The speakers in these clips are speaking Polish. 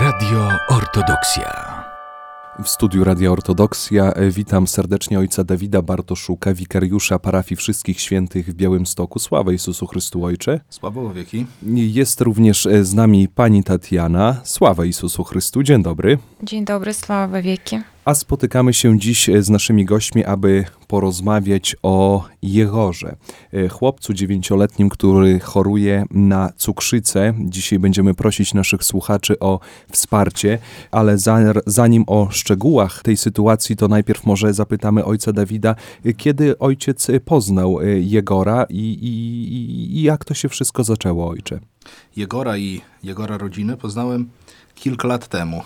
Radio Ortodoksja. W studiu Radia Ortodoksja e, witam serdecznie ojca Dawida Bartoszuka, wikariusza parafii Wszystkich Świętych w Białymstoku. Sława Jezusu Chrystu Ojcze. Sława wieki. Jest również e, z nami pani Tatiana. Sława Jezusu Chrystu. Dzień dobry. Dzień dobry, sława wieki. A spotykamy się dziś e, z naszymi gośćmi, aby porozmawiać o Jehorze, e, chłopcu dziewięcioletnim, który choruje na cukrzycę. Dzisiaj będziemy prosić naszych słuchaczy o wsparcie, ale zanim o szczegółach tej sytuacji, to najpierw może zapytamy ojca Dawida, e, kiedy ojciec poznał Jegora i, i, i jak to się wszystko zaczęło, ojcze? Jegora i Jegora rodziny poznałem kilka lat temu.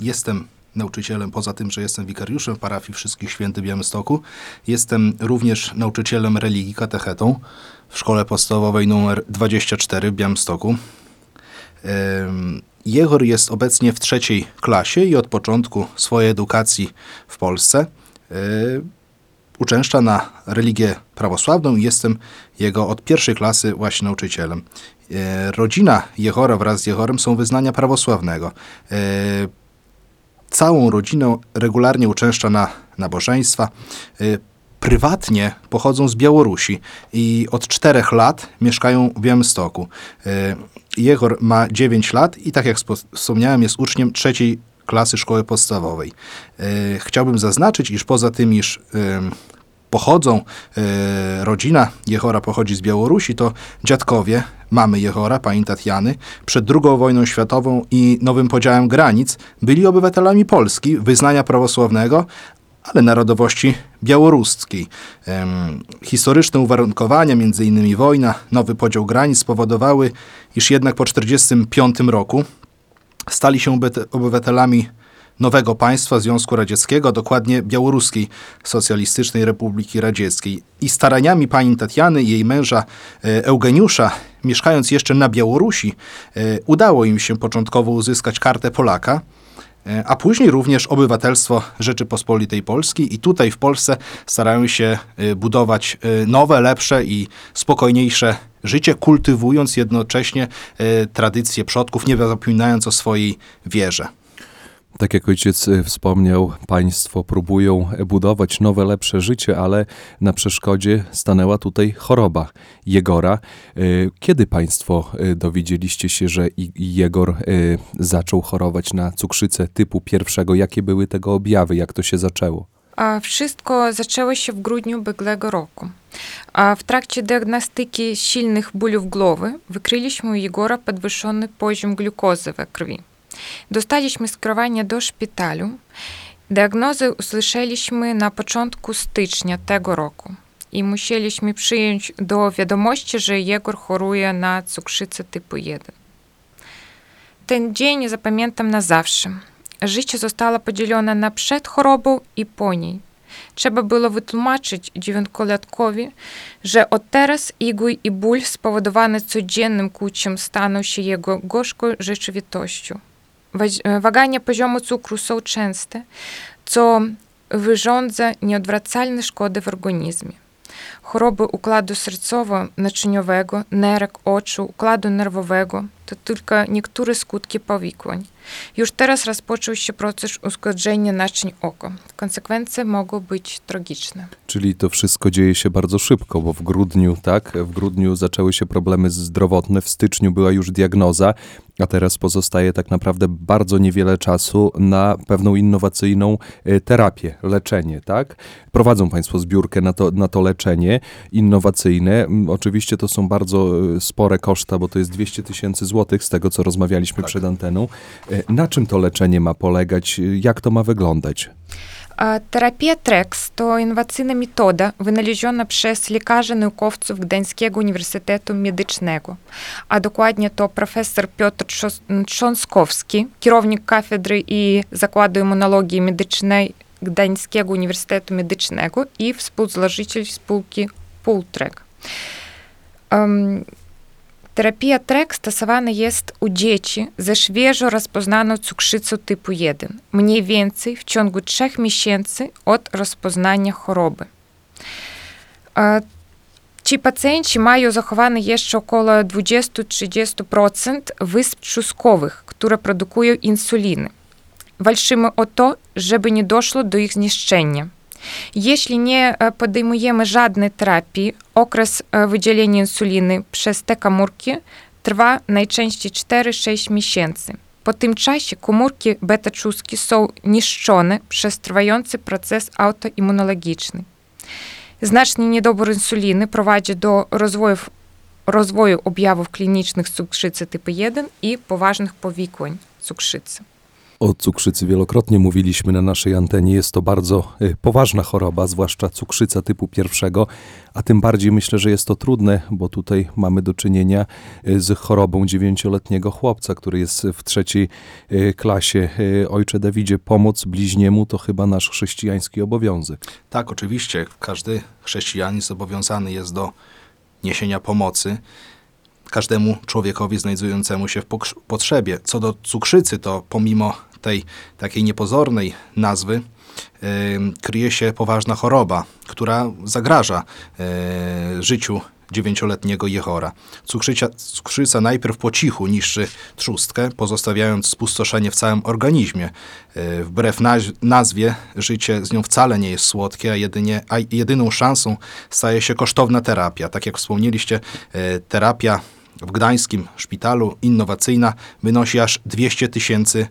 Jestem nauczycielem, poza tym, że jestem wikariuszem parafii Wszystkich Świętych w Białymstoku, jestem również nauczycielem religii, katechetą w szkole podstawowej numer 24 w Białymstoku. Jehor jest obecnie w trzeciej klasie i od początku swojej edukacji w Polsce e, uczęszcza na religię prawosławną i jestem jego od pierwszej klasy właśnie nauczycielem. E, rodzina Jehora wraz z Jehorem są wyznania prawosławnego. Całą rodzinę regularnie uczęszcza na nabożeństwa. Y, prywatnie pochodzą z Białorusi i od czterech lat mieszkają w Białymstoku. Y, Jehor ma 9 lat i tak jak wspomniałem jest uczniem trzeciej klasy szkoły podstawowej. Y, chciałbym zaznaczyć, iż poza tym, iż pochodzą, e, rodzina Jehora pochodzi z Białorusi, to dziadkowie mamy Jehora, pani Tatiany, przed II wojną światową i nowym podziałem granic byli obywatelami Polski, wyznania prawosławnego, ale narodowości białoruskiej. historyczne uwarunkowania, m.in. wojna, nowy podział granic spowodowały, iż jednak po 1945 roku stali się obywatelami nowego państwa Związku Radzieckiego, dokładnie Białoruskiej Socjalistycznej Republiki Radzieckiej. I staraniami pani Tatiany i jej męża e, Eugeniusza, mieszkając jeszcze na Białorusi, e, udało im się początkowo uzyskać kartę Polaka, e, a później również obywatelstwo Rzeczypospolitej Polskiej i tutaj w Polsce starają się budować nowe, lepsze i spokojniejsze życie, kultywując jednocześnie tradycje przodków, nie zapominając o swojej wierze. Tak jak ojciec e, wspomniał, państwo próbują budować nowe, lepsze życie, ale na przeszkodzie stanęła tutaj choroba Jegora. E, kiedy państwo e, dowiedzieliście się, że Jegor zaczął chorować na cukrzycę typu pierwszego? Jakie były tego objawy? Jak to się zaczęło? A wszystko zaczęło się w grudniu ubiegłego roku. A w trakcie diagnostyki silnych bólów głowy wykryliśmy u Jegora podwyższony poziom glukozy we krwi. Dostaliśmy skierowanie do szpitalu. Diagnozę usłyszeliśmy na początku stycznia tego roku i musieliśmy przyjąć do wiadomości, że Jegor choruje na cukrzycę typu 1. Ten dzień zapamiętam na zawsze. Życie zostało podzielone na przed chorobą i po niej. Trzeba było wytłumaczyć dziewiętkolatkowi, że od teraz igły i ból spowodowane codziennym kłóciem staną się jego gorzką rzeczywistością. Poziomu cukru są częste, co wyrządza nieodwracalne szkody w organizmie. Choroby układu sercowo-naczyniowego, nerek, oczu, układu nerwowego to tylko niektóre skutki powikłań. Już teraz rozpoczął się proces uszkodzenia naczyń oko. Konsekwencje mogą być tragiczne. Czyli to wszystko dzieje się bardzo szybko, bo w grudniu, tak, w grudniu zaczęły się problemy zdrowotne, w styczniu była już diagnoza, a teraz pozostaje tak naprawdę bardzo niewiele czasu na pewną innowacyjną e, terapię, leczenie, tak? Prowadzą Państwo zbiórkę na to, na to leczenie innowacyjne. Oczywiście to są bardzo e, spore koszta, bo to jest 200 tysięcy złotych z tego, co rozmawialiśmy tak. przed anteną. E, na czym to leczenie ma polegać? Jak to ma wyglądać? Terapia TREX to innowacyjna metoda wynaleziona przez lekarzy naukowców Gdańskiego Uniwersytetu Medycznego, a dokładnie to profesor Piotr Trząskowski, kierownik katedry i Zakładu Immunologii Medycznej Gdańskiego Uniwersytetu Medycznego i współzałożyciel spółki Pultrek. Um, Terapia TREK stosowana jest u dzieci ze świeżo rozpoznaną cukrzycą typu 1, mniej więcej w ciągu 3 miesięcy od rozpoznania choroby. Ci pacjenci mają zachowane jeszcze około 20-30% wysp trzustkowych, które produkują insuliny. Walczymy o to, żeby nie doszło do ich zniszczenia. Jeśli nie e, podejmujemy żadnej terapii, okres e, wydzielenia insuliny przez te komórki trwa najczęściej 4-6 miesięcy. Po tym czasie komórki beta-trzustki są niszczone przez trwający proces autoimmunologiczny. Znaczny niedobór insuliny prowadzi do rozwoju, rozwoju objawów klinicznych cukrzycy typu 1 i poważnych powikłań cukrzycy. O cukrzycy wielokrotnie mówiliśmy na naszej antenie. Jest to bardzo y, poważna choroba, zwłaszcza cukrzyca typu pierwszego, a tym bardziej myślę, że jest to trudne, bo tutaj mamy do czynienia y, z chorobą dziewięcioletniego chłopca, który jest w trzeciej y, klasie. Ojcze Dawidzie, pomoc bliźniemu to chyba nasz chrześcijański obowiązek. Tak, oczywiście, każdy chrześcijanin zobowiązany jest do niesienia pomocy każdemu człowiekowi znajdującemu się w potrzebie. Co do cukrzycy, to pomimo tej takiej niepozornej nazwy, kryje się poważna choroba, która zagraża e, życiu dziewięcioletniego Jehora. Cukrzycia, cukrzyca najpierw po cichu niszczy trzustkę, pozostawiając spustoszenie w całym organizmie. E, Wbrew naz- nazwie, życie z nią wcale nie jest słodkie, a, jedynie, a jedyną szansą staje się kosztowna terapia. Tak jak wspomnieliście, e, terapia w gdańskim szpitalu innowacyjna wynosi aż 200 tysięcy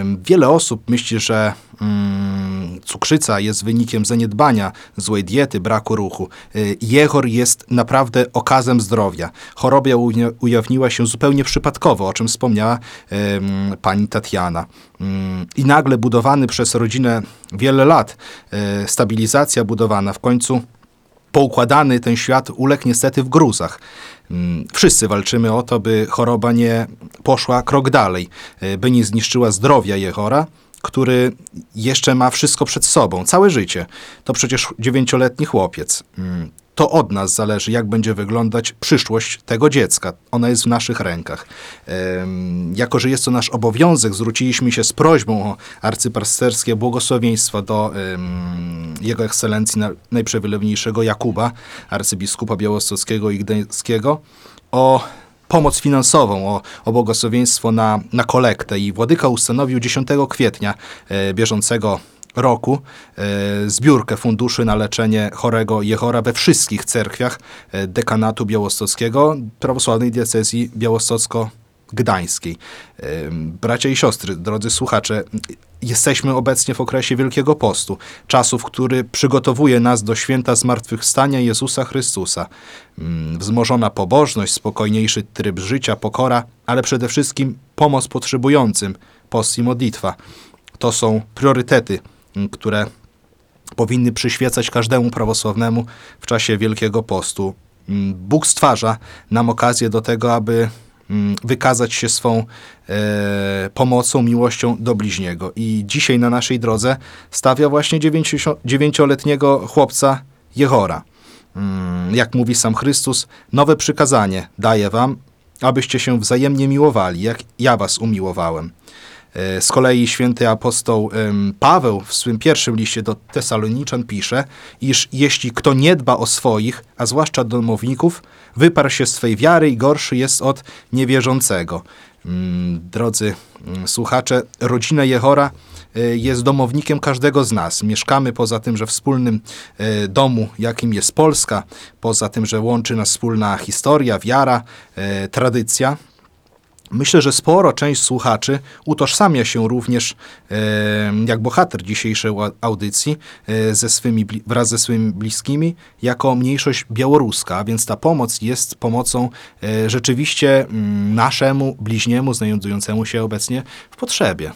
Ym, Wiele osób myśli, że mm, cukrzyca jest wynikiem zaniedbania, złej diety, braku ruchu. Y, Jehor jest naprawdę okazem zdrowia. Choroba uja- ujawniła się zupełnie przypadkowo, o czym wspomniała pani Tatiana. Ym, I nagle budowany przez rodzinę wiele lat, y, stabilizacja budowana w końcu poukładany ten świat uległ niestety w gruzach. Mm, Wszyscy walczymy o to, by choroba nie poszła krok dalej, y, by nie zniszczyła zdrowia Jehora, który jeszcze ma wszystko przed sobą, całe życie. To przecież dziewięcioletni chłopiec. To od nas zależy, jak będzie wyglądać przyszłość tego dziecka. Ona jest w naszych rękach. Jako, że jest to nasz obowiązek, zwróciliśmy się z prośbą o arcypasterskie błogosławieństwo do Jego Ekscelencji na- Najprzewylewniejszego Jakuba, arcybiskupa białostockiego i gdańskiego, o pomoc finansową, o, o błogosławieństwo na, na kolektę. I Władyka ustanowił 10 kwietnia e, bieżącego roku e, zbiórkę funduszy na leczenie chorego Jehora we wszystkich cerkwiach e, dekanatu białostockiego prawosławnej diecezji białostocko-gdańskiej. Em, Bracia i siostry, drodzy słuchacze, jesteśmy obecnie w okresie Wielkiego Postu, czasów, który przygotowuje nas do święta zmartwychwstania Jezusa Chrystusa. Mm, Wzmożona pobożność, spokojniejszy tryb życia, pokora, ale przede wszystkim pomoc potrzebującym, post i modlitwa. To są priorytety, które powinny przyświecać każdemu prawosławnemu w czasie Wielkiego Postu. Bóg stwarza nam okazję do tego, aby wykazać się swą e, pomocą, miłością do bliźniego. I dzisiaj na naszej drodze stawia właśnie dziewięcioletniego chłopca Jehora. Jak mówi sam Chrystus, nowe przykazanie daję wam, abyście się wzajemnie miłowali, jak ja was umiłowałem. E, Z kolei święty apostoł Paweł w swym pierwszym liście do Tesaloniczan pisze, iż jeśli kto nie dba o swoich, a zwłaszcza domowników, wyparł się swej wiary i gorszy jest od niewierzącego. Mm, Drodzy mm, słuchacze, rodzina Jehora e, jest domownikiem każdego z nas. Mieszkamy poza tym, że wspólnym e, domu, jakim jest Polska, poza tym, że łączy nas wspólna historia, wiara, tradycja. Myślę, że sporo część słuchaczy utożsamia się również e, jak bohater dzisiejszej audycji e, ze swymi, wraz ze swymi bliskimi jako mniejszość białoruska, więc ta pomoc jest pomocą e, rzeczywiście mm, naszemu bliźniemu znajdującemu się obecnie w potrzebie.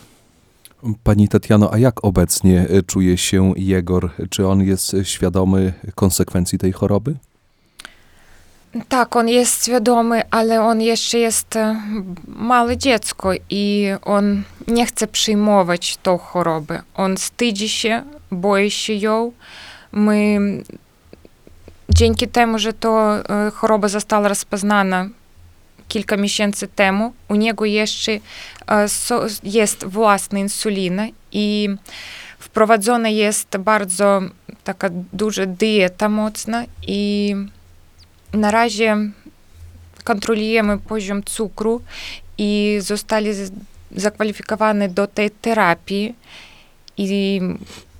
Pani Tatiano, a jak obecnie y, czuje się Jegor? Czy on jest świadomy konsekwencji tej choroby? Tak, on jest świadomy, ale on jeszcze jest e, małe dziecko i on nie chce przyjmować tą chorobę. On wstydzi się, boi się ją. My dzięki temu, że to e, choroba została rozpoznana kilka miesięcy temu, u niego jeszcze e, jest własna insulina i Wprowadzona jest bardzo taka duża dieta mocna i na razie kontrolujemy poziom cukru i zostali zakwalifikowani do tej terapii i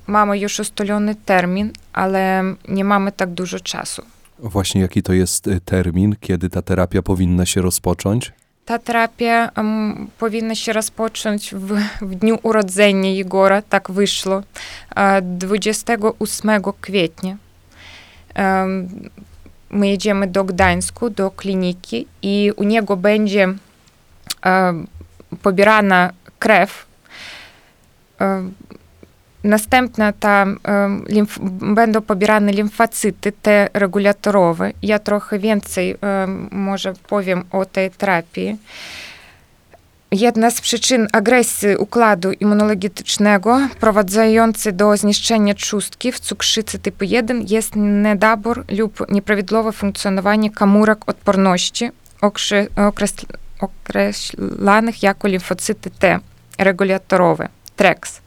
mamy już ustalony termin, ale nie mamy tak dużo czasu. Właśnie jaki to jest y, termin, kiedy ta terapia powinna się rozpocząć? Ta terapia em, powinna się rozpocząć w, w dniu urodzenia Jegora, tak wyszło, e, 28 kwietnia. Em, My jedziemy do Gdańsku, do kliniki i u niego będzie e, pobierana krew. E, Następna ta em, limf, będą pobierane limfocyty te regulatorowe. Ja trochę więcej em, może powiem o tej terapii. Jedna z przyczyn agresji układu immunologicznego prowadzącej do zniszczenia trzustki w cukrzycy typu 1 jest niedobór lub nieprawidłowe funkcjonowanie komórek odporności określanych jako limfocyty T regulatorowe, TREX.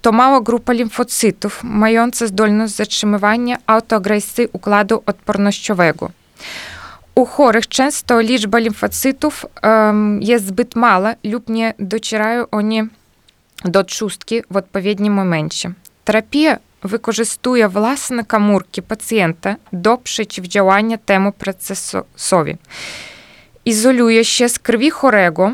To mała grupa limfocytów mająca zdolność zatrzymywania autoagresji układu odpornościowego. U chorych często liczba limfocytów em, jest zbyt mała lub nie docierają oni do trzustki w odpowiednim momencie. Terapia wykorzystuje własne komórki pacjenta do przeciwdziałania temu procesowi. Izoluje się z krwi chorego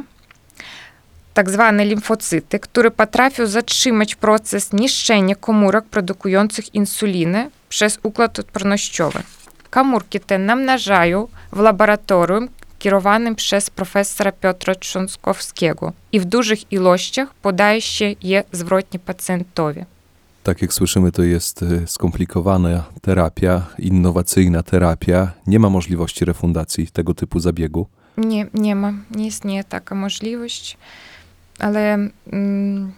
tak zwane limfocyty, które potrafią zatrzymać proces niszczenia komórek produkujących insulinę przez układ odpornościowy. Komórki te namnażają w laboratorium kierowanym przez profesora Piotra Trząskowskiego i w dużych ilościach podaje się je zwrotnie pacjentowi. Tak jak słyszymy, to jest y, skomplikowana terapia, innowacyjna terapia. Nie ma możliwości refundacji tego typu zabiegu. Nie, nie ma, nie istnieje taka możliwość, ale mm,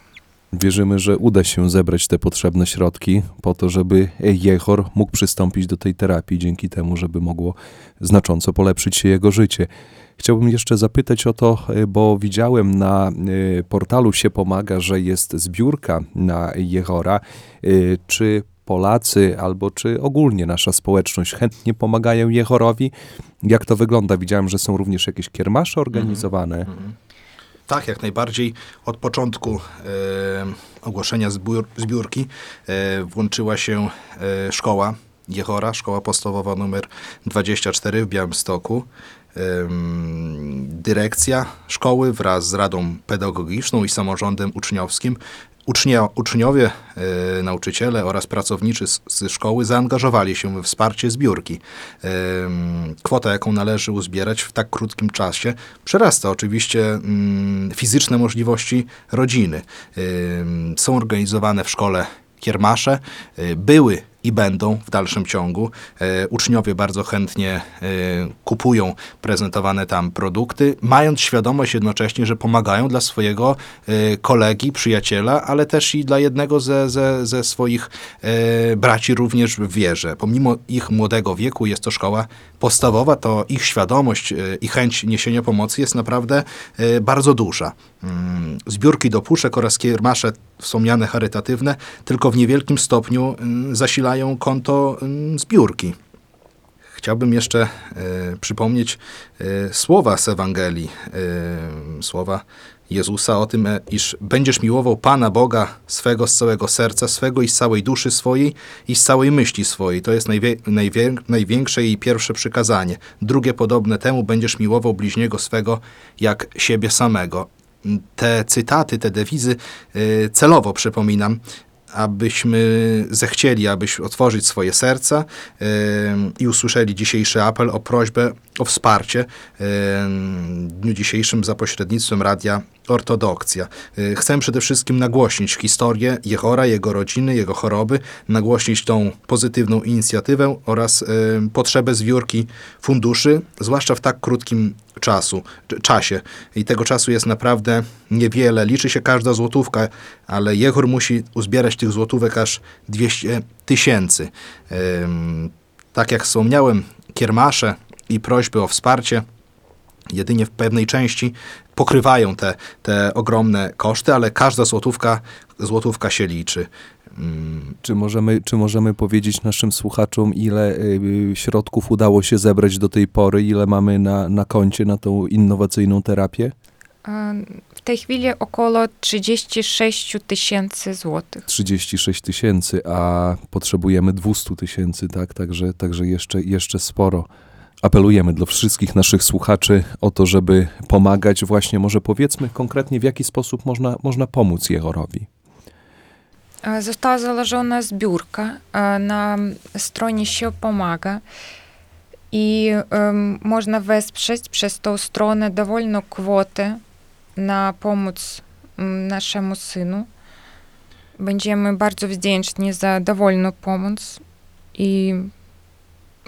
Wierzymy, że uda się zebrać te potrzebne środki po to, żeby Jehor mógł przystąpić do tej terapii, dzięki temu, żeby mogło znacząco polepszyć się jego życie. Chciałbym jeszcze zapytać o to, y, bo widziałem na y, portalu się pomaga, że jest zbiórka na Jehora. Y, Czy Polacy albo czy ogólnie nasza społeczność chętnie pomagają Jehorowi? Jak to wygląda? Widziałem, że są również jakieś kiermasze organizowane. Tak, jak najbardziej. Od początku e, ogłoszenia zbiór, zbiórki e, włączyła się e, szkoła Jehora, szkoła podstawowa numer 24 w Białymstoku. Em, dyrekcja szkoły wraz z Radą Pedagogiczną i samorządem uczniowskim Ucznia, uczniowie, e, nauczyciele oraz pracownicy z, szkoły zaangażowali się we wsparcie zbiórki. Kwota, jaką należy uzbierać w tak krótkim czasie, przerasta oczywiście mm, fizyczne możliwości rodziny. Są organizowane w szkole kiermasze, e, były i będą w dalszym ciągu. E, uczniowie bardzo chętnie e, kupują prezentowane tam produkty, mając świadomość jednocześnie, że pomagają dla swojego e, kolegi, przyjaciela, ale też i dla jednego ze, ze, ze swoich braci również w wierze. Pomimo ich młodego wieku jest to szkoła podstawowa, to ich świadomość i chęć niesienia pomocy jest naprawdę bardzo duża. Mm, Zbiórki do puszek oraz kiermasze wspomniane charytatywne tylko w niewielkim stopniu mm, zasilają konto mm, zbiórki. Chciałbym jeszcze e, przypomnieć e, słowa z Ewangelii, e, słowa Jezusa o tym, iż będziesz miłował Pana Boga swego z całego serca swego i z całej duszy swojej i z całej myśli swojej. To jest najwie, najwie, największe i pierwsze przykazanie. Drugie podobne temu, będziesz miłował bliźniego swego jak siebie samego. Te cytaty, te dewizy e, celowo przypominam, abyśmy zechcieli, abyś otworzyć swoje serca em, i usłyszeli dzisiejszy apel o prośbę o wsparcie w dniu dzisiejszym za pośrednictwem Radia Ortodokcja. E, Chcę przede wszystkim nagłośnić historię Jehora, jego rodziny, jego choroby, nagłośnić tą pozytywną inicjatywę oraz potrzebę zbiórki funduszy, zwłaszcza w tak krótkim czasu, czasie. I tego czasu jest naprawdę niewiele. Liczy się każda złotówka, ale Jehor musi uzbierać tych złotówek aż 200 tysięcy. Tak jak wspomniałem, kiermasze i prośby o wsparcie jedynie w pewnej części pokrywają te, te ogromne koszty, ale każda złotówka, złotówka się liczy. Mm, Czy możemy, czy możemy powiedzieć naszym słuchaczom, ile y, środków udało się zebrać do tej pory, ile mamy na, na koncie na tą innowacyjną terapię? W tej chwili około 36 tysięcy złotych. 36 tysięcy, a potrzebujemy 200 tysięcy, tak? Także, także jeszcze, jeszcze sporo. Apelujemy do wszystkich naszych słuchaczy o to, żeby pomagać. Właśnie może powiedzmy konkretnie, w jaki sposób można, można pomóc Jehorowi. А, Została założona zbiórka a, na stronie się pomaga i można wesprzeć przez tą stronę dowolną kwotę na pomoc naszemu synu. Będziemy bardzo wdzięczni za dowolną pomoc i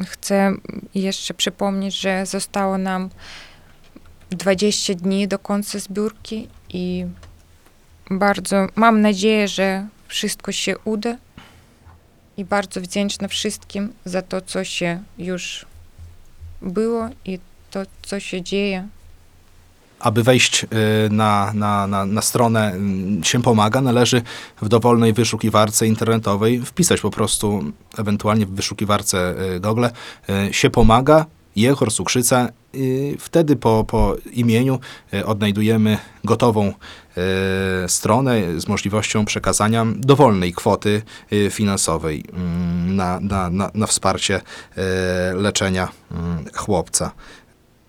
chcę jeszcze przypomnieć, że zostało nam 20 dni do końca zbiórki i bardzo mam nadzieję, że wszystko się uda i bardzo wdzięczna wszystkim za to, co się już było i to, co się dzieje. Aby wejść y, na, na, na, na stronę mm, się pomaga, należy w dowolnej wyszukiwarce internetowej wpisać po prostu, ewentualnie w wyszukiwarce y, Google, y, się pomaga, Jehor, Cukrzyca. y, Wtedy po, po imieniu y, odnajdujemy gotową y, stronę z możliwością przekazania dowolnej kwoty y, finansowej mm, na, na, na, na wsparcie y, leczenia mm, chłopca.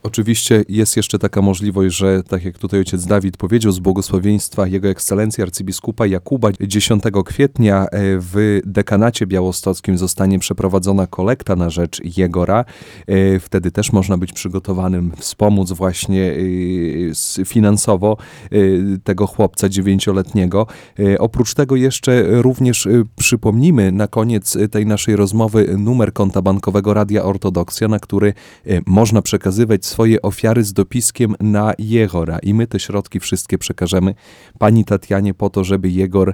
Oczywiście jest jeszcze taka możliwość, że tak jak tutaj ojciec Dawid powiedział, z błogosławieństwa Jego Ekscelencji arcybiskupa Jakuba 10 kwietnia e, w dekanacie białostockim zostanie przeprowadzona kolekta na rzecz Jegora. E, Wtedy też można być przygotowanym, wspomóc właśnie e, finansowo tego chłopca dziewięcioletniego. Oprócz tego jeszcze również przypomnimy na koniec tej naszej rozmowy numer konta bankowego Radia Ortodoksja, na który można przekazywać swoje ofiary z dopiskiem na Jehora i my te środki wszystkie przekażemy pani Tatianie po to, żeby Jegor e,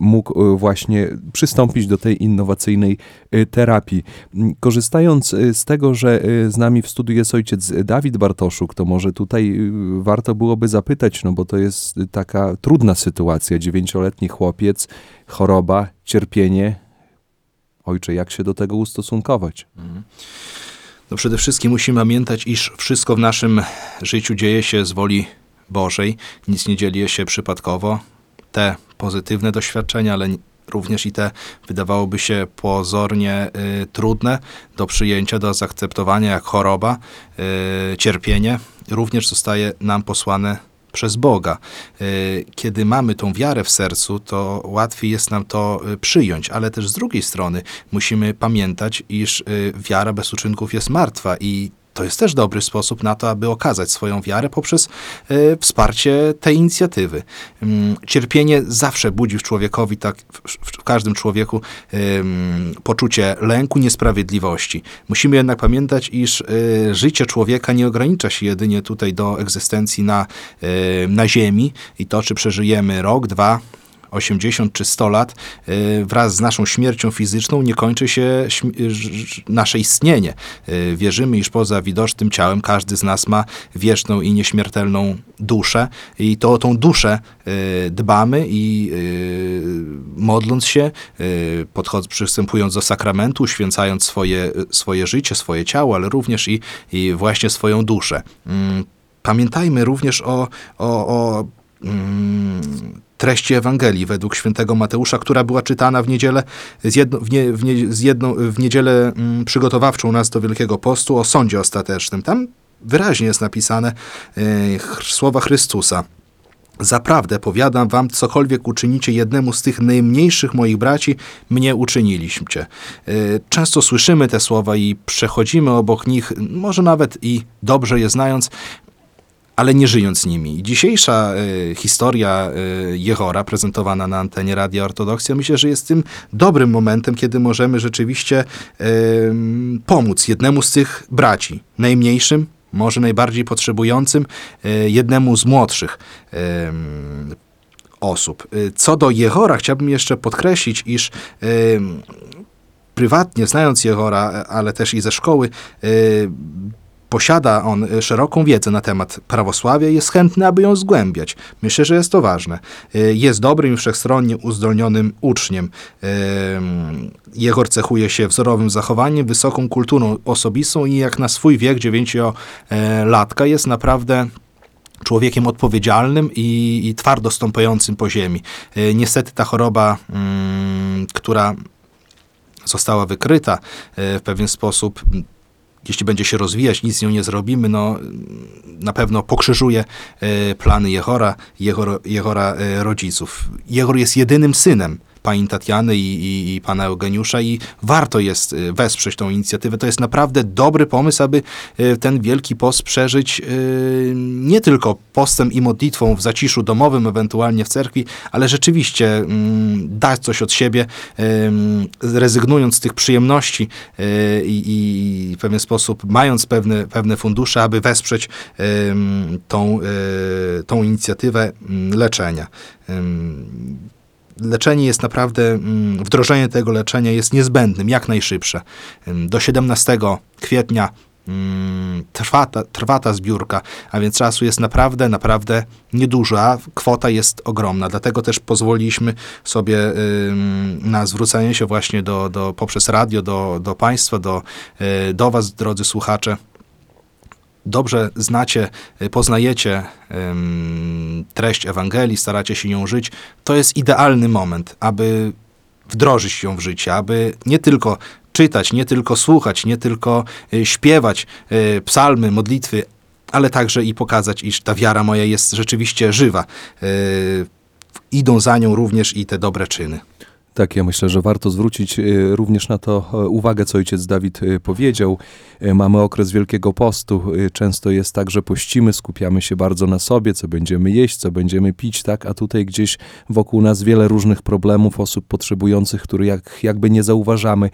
mógł e, właśnie przystąpić do tej innowacyjnej e, terapii. M, Korzystając z tego, że z nami w studiu jest ojciec Dawid Bartoszuk, to może tutaj warto byłoby zapytać, no bo to jest taka trudna sytuacja, dziewięcioletni chłopiec, choroba, cierpienie. Ojcze, jak się do tego ustosunkować? No przede wszystkim musimy pamiętać, iż wszystko w naszym życiu dzieje się z woli Bożej. Nic nie dzieje się przypadkowo. Te pozytywne doświadczenia, ale również i te wydawałoby się pozornie y, trudne do przyjęcia, do zaakceptowania, jak choroba, y, cierpienie, również zostaje nam posłane przez Boga. Y, Kiedy mamy tą wiarę w sercu, to łatwiej jest nam to y, przyjąć, ale też z drugiej strony musimy pamiętać, iż y, wiara bez uczynków jest martwa i to jest też dobry sposób na to, aby okazać swoją wiarę poprzez y, wsparcie tej inicjatywy. Ym, Cierpienie zawsze budzi w człowiekowi, tak w, w, każdym człowieku, ym, poczucie lęku, niesprawiedliwości. Musimy jednak pamiętać, iż y, życie człowieka nie ogranicza się jedynie tutaj do egzystencji na, y, na ziemi i to, czy przeżyjemy rok, dwa, 80 czy 100 lat, y, wraz z naszą śmiercią fizyczną nie kończy się ż- nasze istnienie. Y, Wierzymy, iż poza widocznym ciałem każdy z nas ma wieczną i nieśmiertelną duszę i to o tą duszę y, dbamy i y, modląc się, y, podchod- przystępując do sakramentu, uświęcając swoje, swoje życie, swoje ciało, ale również i, i właśnie swoją duszę. Mm, Pamiętajmy również o, o, o treści Ewangelii według świętego Mateusza, która była czytana w niedzielę, z jedno, w, nie, w, nie, z jedną, w niedzielę mm, przygotowawczą nas do Wielkiego Postu o sądzie ostatecznym. Tam wyraźnie jest napisane e, słowa Chrystusa. Zaprawdę powiadam wam, cokolwiek uczynicie jednemu z tych najmniejszych moich braci, mnie uczyniliście. E, Często słyszymy te słowa i przechodzimy obok nich, może nawet i dobrze je znając, ale nie żyjąc nimi. Dzisiejsza e, historia e, Jehora, prezentowana na antenie Radia Ortodoksja, myślę, że jest tym dobrym momentem, kiedy możemy rzeczywiście e, pomóc jednemu z tych braci, najmniejszym, może najbardziej potrzebującym, jednemu z młodszych osób. Co do Jehora, chciałbym jeszcze podkreślić, iż prywatnie, znając Jehora, ale też i ze szkoły, posiada on e, szeroką wiedzę na temat prawosławia i jest chętny, aby ją zgłębiać. Myślę, że jest to ważne. E, Jest dobrym i wszechstronnie uzdolnionym uczniem. Em, Jehor cechuje się wzorowym zachowaniem, wysoką kulturą osobistą i jak na swój wiek dziewięciolatka jest naprawdę człowiekiem odpowiedzialnym i, i twardo stąpającym po ziemi. E, Niestety ta choroba, mm, która została wykryta e, w pewien sposób, jeśli będzie się rozwijać, nic z nią nie zrobimy, no na pewno pokrzyżuje e, plany Jehora, Jehor, Jehora e, rodziców. Jehor jest jedynym synem pani Tatiany i, i, i pana Eugeniusza i warto jest e, wesprzeć tą inicjatywę. To jest naprawdę dobry pomysł, aby e, ten wielki post przeżyć e, nie tylko postem i modlitwą w zaciszu domowym, ewentualnie w cerkwi, ale rzeczywiście mm, dać coś od siebie, rezygnując z tych przyjemności i, w pewien sposób mając pewne, pewne fundusze, aby wesprzeć tą, tą inicjatywę mm, leczenia. Leczenie jest naprawdę, mm, wdrożenie tego leczenia jest niezbędnym, jak najszybsze. Do 17 kwietnia mm, trwa ta, trwa ta zbiórka, a więc czasu jest naprawdę, naprawdę niedużo, a kwota jest ogromna. Dlatego też pozwoliliśmy sobie na zwrócenie się właśnie do, do, poprzez radio do, do Państwa, do, y, do Was, drodzy słuchacze, dobrze znacie, y, poznajecie treść Ewangelii, staracie się nią żyć, to jest idealny moment, aby wdrożyć ją w życie, aby nie tylko czytać, nie tylko słuchać, nie tylko y, śpiewać y, psalmy, modlitwy, ale także i pokazać, iż ta wiara moja jest rzeczywiście żywa. Idą za nią również i te dobre czyny. Tak, ja myślę, że warto zwrócić e, również na to e, uwagę, co ojciec Dawid e, powiedział. Mamy okres Wielkiego Postu. Często jest tak, że pościmy, skupiamy się bardzo na sobie, co będziemy jeść, co będziemy pić, tak? A tutaj gdzieś wokół nas wiele różnych problemów, osób potrzebujących, które jak, jakby nie zauważamy.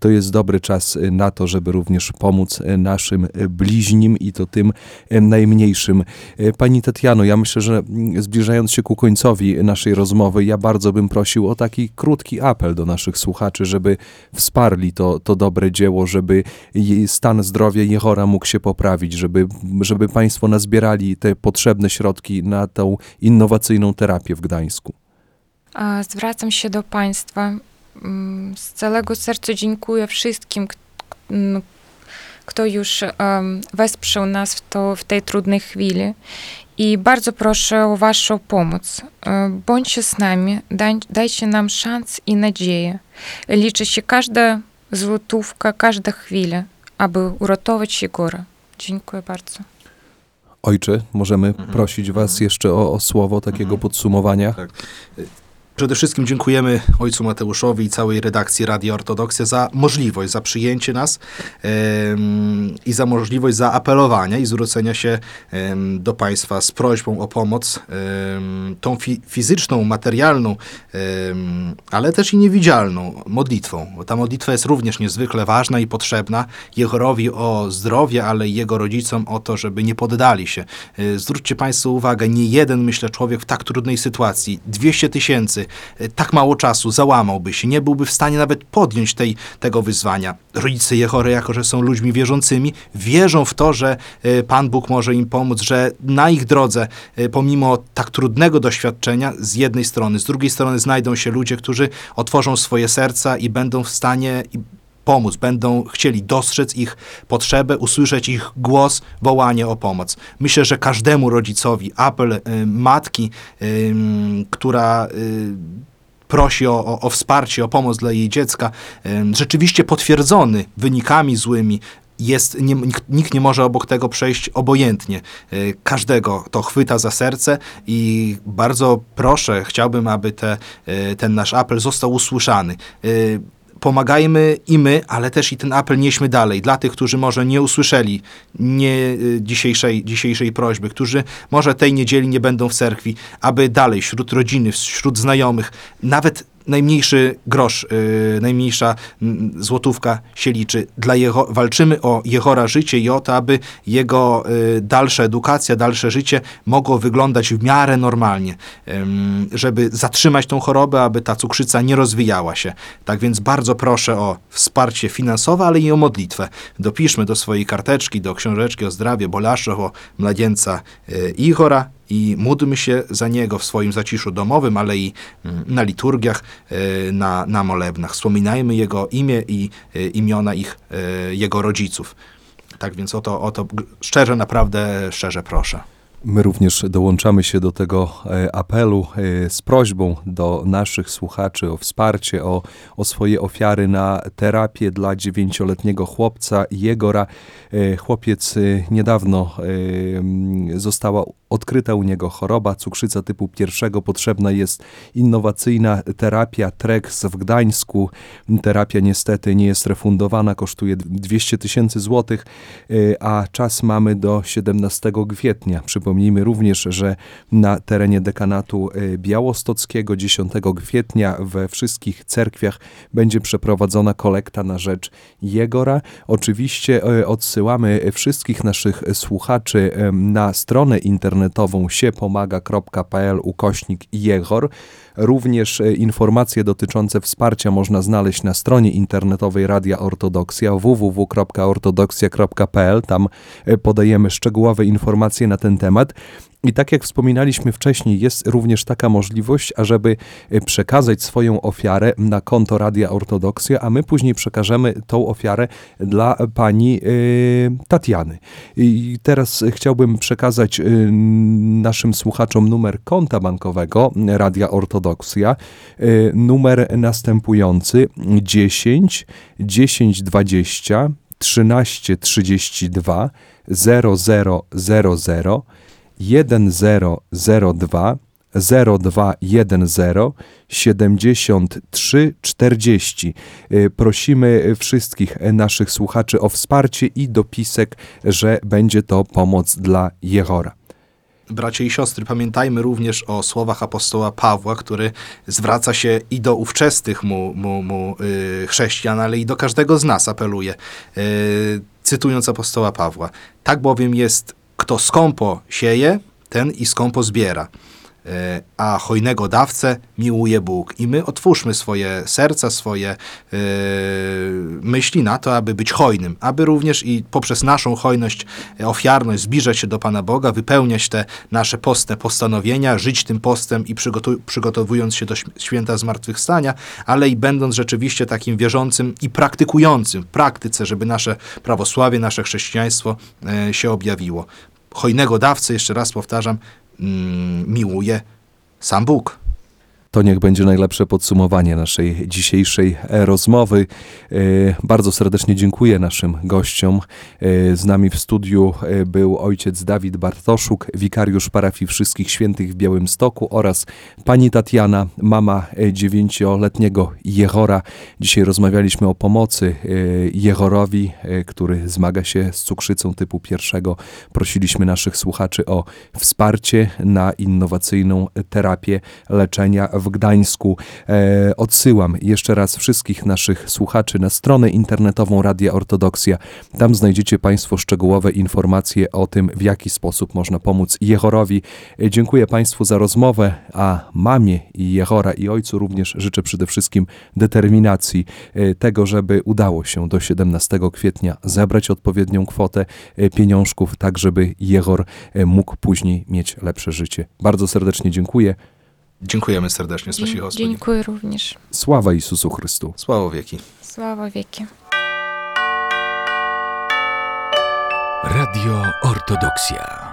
To jest dobry czas na to, żeby również pomóc naszym bliźnim i to tym najmniejszym. Pani Tatiano, ja myślę, że mm, zbliżając się ku końcowi naszej rozmowy, ja bardzo bym prosił o taki krótki apel do naszych słuchaczy, żeby wsparli to, to dobre dzieło, żeby stan zdrowia Jehora mógł się poprawić, żeby, żeby Państwo nazbierali te potrzebne środki na tą innowacyjną terapię w Gdańsku. Zwracam się do Państwa. Mm, Z całego serca dziękuję wszystkim, kto już em, wesprzał nas w, to, w tej trudnej chwili. I bardzo proszę o Waszą pomoc. E, Bądźcie z nami, daj, dajcie nam szans i nadzieję. Liczy się każda złotówka, każda chwila, aby uratować Jegora. Dziękuję bardzo. Ojcze, możemy prosić Was jeszcze o, o słowo takiego podsumowania. Tak. Przede wszystkim dziękujemy ojcu Mateuszowi i całej redakcji Radia Ortodoksja za możliwość, za przyjęcie nas i za możliwość zaapelowania i zwrócenia się do Państwa z prośbą o pomoc, tą fi- fizyczną, materialną, ale też i niewidzialną modlitwą. Bo ta modlitwa jest również niezwykle ważna i potrzebna Jehorowi o zdrowie, ale i jego rodzicom o to, żeby nie poddali się. E, Zwróćcie Państwo uwagę, nie jeden, myślę, człowiek w tak trudnej sytuacji, 200 tysięcy, tak mało czasu, załamałby się, nie byłby w stanie nawet podjąć tej, tego wyzwania. Rodzice Jehory, jako że są ludźmi wierzącymi, wierzą w to, że e, Pan Bóg może im pomóc, że na ich drodze, e, pomimo tak trudnego doświadczenia, z jednej strony, z drugiej strony znajdą się ludzie, którzy otworzą swoje serca i będą w stanie pomóc, będą chcieli dostrzec ich potrzebę, usłyszeć ich głos, wołanie o pomoc. Myślę, że każdemu rodzicowi apel y, matki, y, która y, prosi o, o, o wsparcie, o pomoc dla jej dziecka, y, rzeczywiście potwierdzony wynikami złymi, jest, nie, nikt, nie może obok tego przejść obojętnie. Y, Każdego to chwyta za serce i bardzo proszę, chciałbym, aby te, y, ten nasz apel został usłyszany. Pomagajmy i my, ale też i ten apel nieśmy dalej. Dla tych, którzy może nie usłyszeli nie y, dzisiejszej, dzisiejszej prośby, którzy może tej niedzieli nie będą w cerkwi, aby dalej wśród rodziny, wśród znajomych, nawet najmniejszy grosz, y, najmniejsza złotówka się liczy. Dla jego, walczymy o Jehora życie i o to, aby jego y, dalsza edukacja, dalsze życie mogło wyglądać w miarę normalnie, ym, żeby zatrzymać tą chorobę, aby ta cukrzyca nie rozwijała się. Tak więc bardzo proszę o wsparcie finansowe, ale i o modlitwę. Dopiszmy do swojej karteczki, do książeczki o zdrowie Bolaszczych, o młodzieńca y, Igora i módlmy się za niego w swoim zaciszu domowym, ale i mm, na liturgiach, y, na, na molebnach. Wspominajmy jego imię i y, imiona ich, y, jego rodziców. Tak więc o to, o to szczerze, naprawdę szczerze proszę. My również dołączamy się do tego e, apelu e, z prośbą do naszych słuchaczy o wsparcie, o, o swoje ofiary na terapię dla dziewięcioletniego chłopca Jegora. E, Chłopiec e, niedawno e, została odkryta u niego choroba cukrzyca typu pierwszego. Potrzebna jest innowacyjna terapia TREX w Gdańsku. Terapia niestety nie jest refundowana, kosztuje 200 tysięcy złotych, e, a czas mamy do 17 kwietnia. Przypomnijmy również, że na terenie dekanatu e, białostockiego 10 kwietnia we wszystkich cerkwiach będzie przeprowadzona kolekta na rzecz Jegora. Oczywiście e, odsyłamy wszystkich naszych słuchaczy na stronę internetową siepomaga.pl ukośnik Jegor. Również e, informacje dotyczące wsparcia można znaleźć na stronie internetowej Radia Ortodoksja www.ortodoksja.pl. Tam e, podajemy szczegółowe informacje na ten temat. I tak jak wspominaliśmy wcześniej, jest również taka możliwość, ażeby e, przekazać swoją ofiarę na konto Radia Ortodoksja, a my później przekażemy tą ofiarę dla pani e, Tatiany. I teraz chciałbym przekazać e, naszym słuchaczom numer konta bankowego Radia Ortodoksja. Numer następujący 10 10 20 13 32 0000 1002 0210 73 40. Y, Prosimy wszystkich naszych słuchaczy o wsparcie i dopisek, że będzie to pomoc dla Jehora. Bracia i siostry, pamiętajmy również o słowach apostoła Pawła, który zwraca się i do ówczesnych mu, mu, mu y, chrześcijan, ale i do każdego z nas apeluje, y, cytując apostoła Pawła. Tak bowiem jest, kto skąpo sieje, ten i skąpo zbiera. Y, A hojnego dawcę miłuje Bóg. I my otwórzmy swoje serca, swoje y, myśli na to, aby być hojnym, aby również i poprzez naszą hojność, e, ofiarność zbliżać się do Pana Boga, wypełniać te nasze postne postanowienia, żyć tym postem i przygotowując się do św- święta zmartwychwstania, ale i będąc rzeczywiście takim wierzącym i praktykującym w praktyce, żeby nasze prawosławie, nasze chrześcijaństwo e, się objawiło. Hojnego dawcę, jeszcze raz powtarzam, miłuje sam Bóg. To niech będzie najlepsze podsumowanie naszej dzisiejszej e, rozmowy. E, Bardzo serdecznie dziękuję naszym gościom. E, Z nami w studiu był ojciec Dawid Bartoszuk, wikariusz parafii Wszystkich Świętych w Białymstoku oraz pani Tatiana, mama dziewięcioletniego Jehora. Dzisiaj rozmawialiśmy o pomocy Jehorowi, który zmaga się z cukrzycą typu pierwszego. Prosiliśmy naszych słuchaczy o wsparcie na innowacyjną terapię leczenia w Gdańsku. E, odsyłam jeszcze raz wszystkich naszych słuchaczy na stronę internetową Radia Ortodoksja. Tam znajdziecie Państwo szczegółowe informacje o tym, w jaki sposób można pomóc Jehorowi. E, dziękuję Państwu za rozmowę, a mamie i Jehora i ojcu również życzę przede wszystkim determinacji e, tego, żeby udało się do 17 kwietnia zebrać odpowiednią kwotę pieniążków, tak żeby Jehor mógł później mieć lepsze życie. Bardzo serdecznie dziękuję. Dziękujemy serdecznie, Spasi Gospodzie. Dziękuję również. Sława Jezusu Chrystu. Sława wieki. Sława wieki. Radio Ortodoksja.